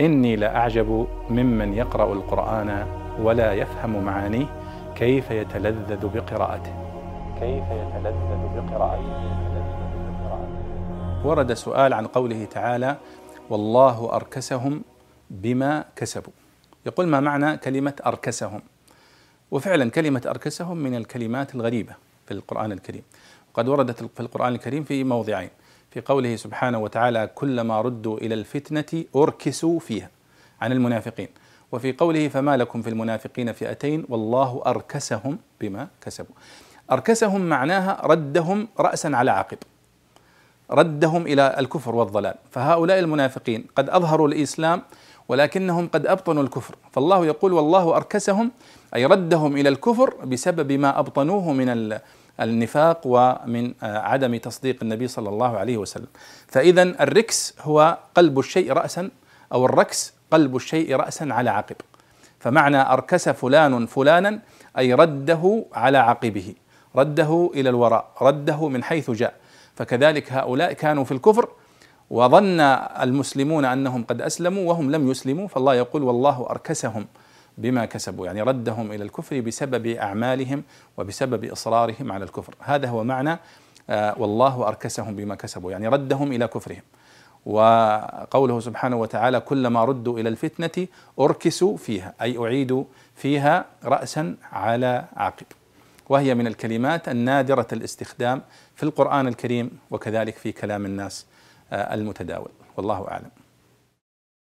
إني لأعجب ممن يقرأ القرآن ولا يفهم معانيه كيف يتلذذ بقراءته. كيف يتلذذ بقراءته. ورد سؤال عن قوله تعالى والله أركسهم بما كسبوا يقول ما معنى كلمة أركسهم وفعلا كلمة أركسهم من الكلمات الغريبة في القرآن الكريم. وقد وردت في القرآن الكريم في موضعين. في قوله سبحانه وتعالى كلما ردوا إلى الفتنة أركسوا فيها عن المنافقين. وفي قوله فما لكم في المنافقين فئتين والله أركسهم بما كسبوا. أركسهم معناها ردهم راسا على عقب. ردهم إلى الكفر والضلال. فهؤلاء المنافقين قد أظهروا الإسلام ولكنهم قد أبطنوا الكفر. فالله يقول والله أركسهم أي ردهم إلى الكفر بسبب ما أبطنوه من النفاق ومن آه، عدم تصديق النبي صلى الله عليه وسلم. فإذا الركس هو قلب الشيء رأسا أو الركس قلب الشيء رأسا على عقب. فمعنى أركس فلان فلانا أي رده على عقبه رده إلى الوراء رده من حيث جاء. فكذلك هؤلاء كانوا في الكفر وظن المسلمون أنهم قد أسلموا وهم لم يسلموا فالله يقول والله أركسهم. بما كسبوا يعني ردهم إلى الكفر بسبب أعمالهم وبسبب إصرارهم على الكفر. هذا هو معنى آه، والله أركسهم بما كسبوا يعني ردهم إلى كفرهم. وقوله سبحانه وتعالى كلما ردوا إلى الفتنة أركسوا فيها. أي أعيدوا فيها راسا على عقب. وهي من الكلمات النادرة الاستخدام في القرآن الكريم وكذلك في كلام الناس آه، المتداول. والله أعلم.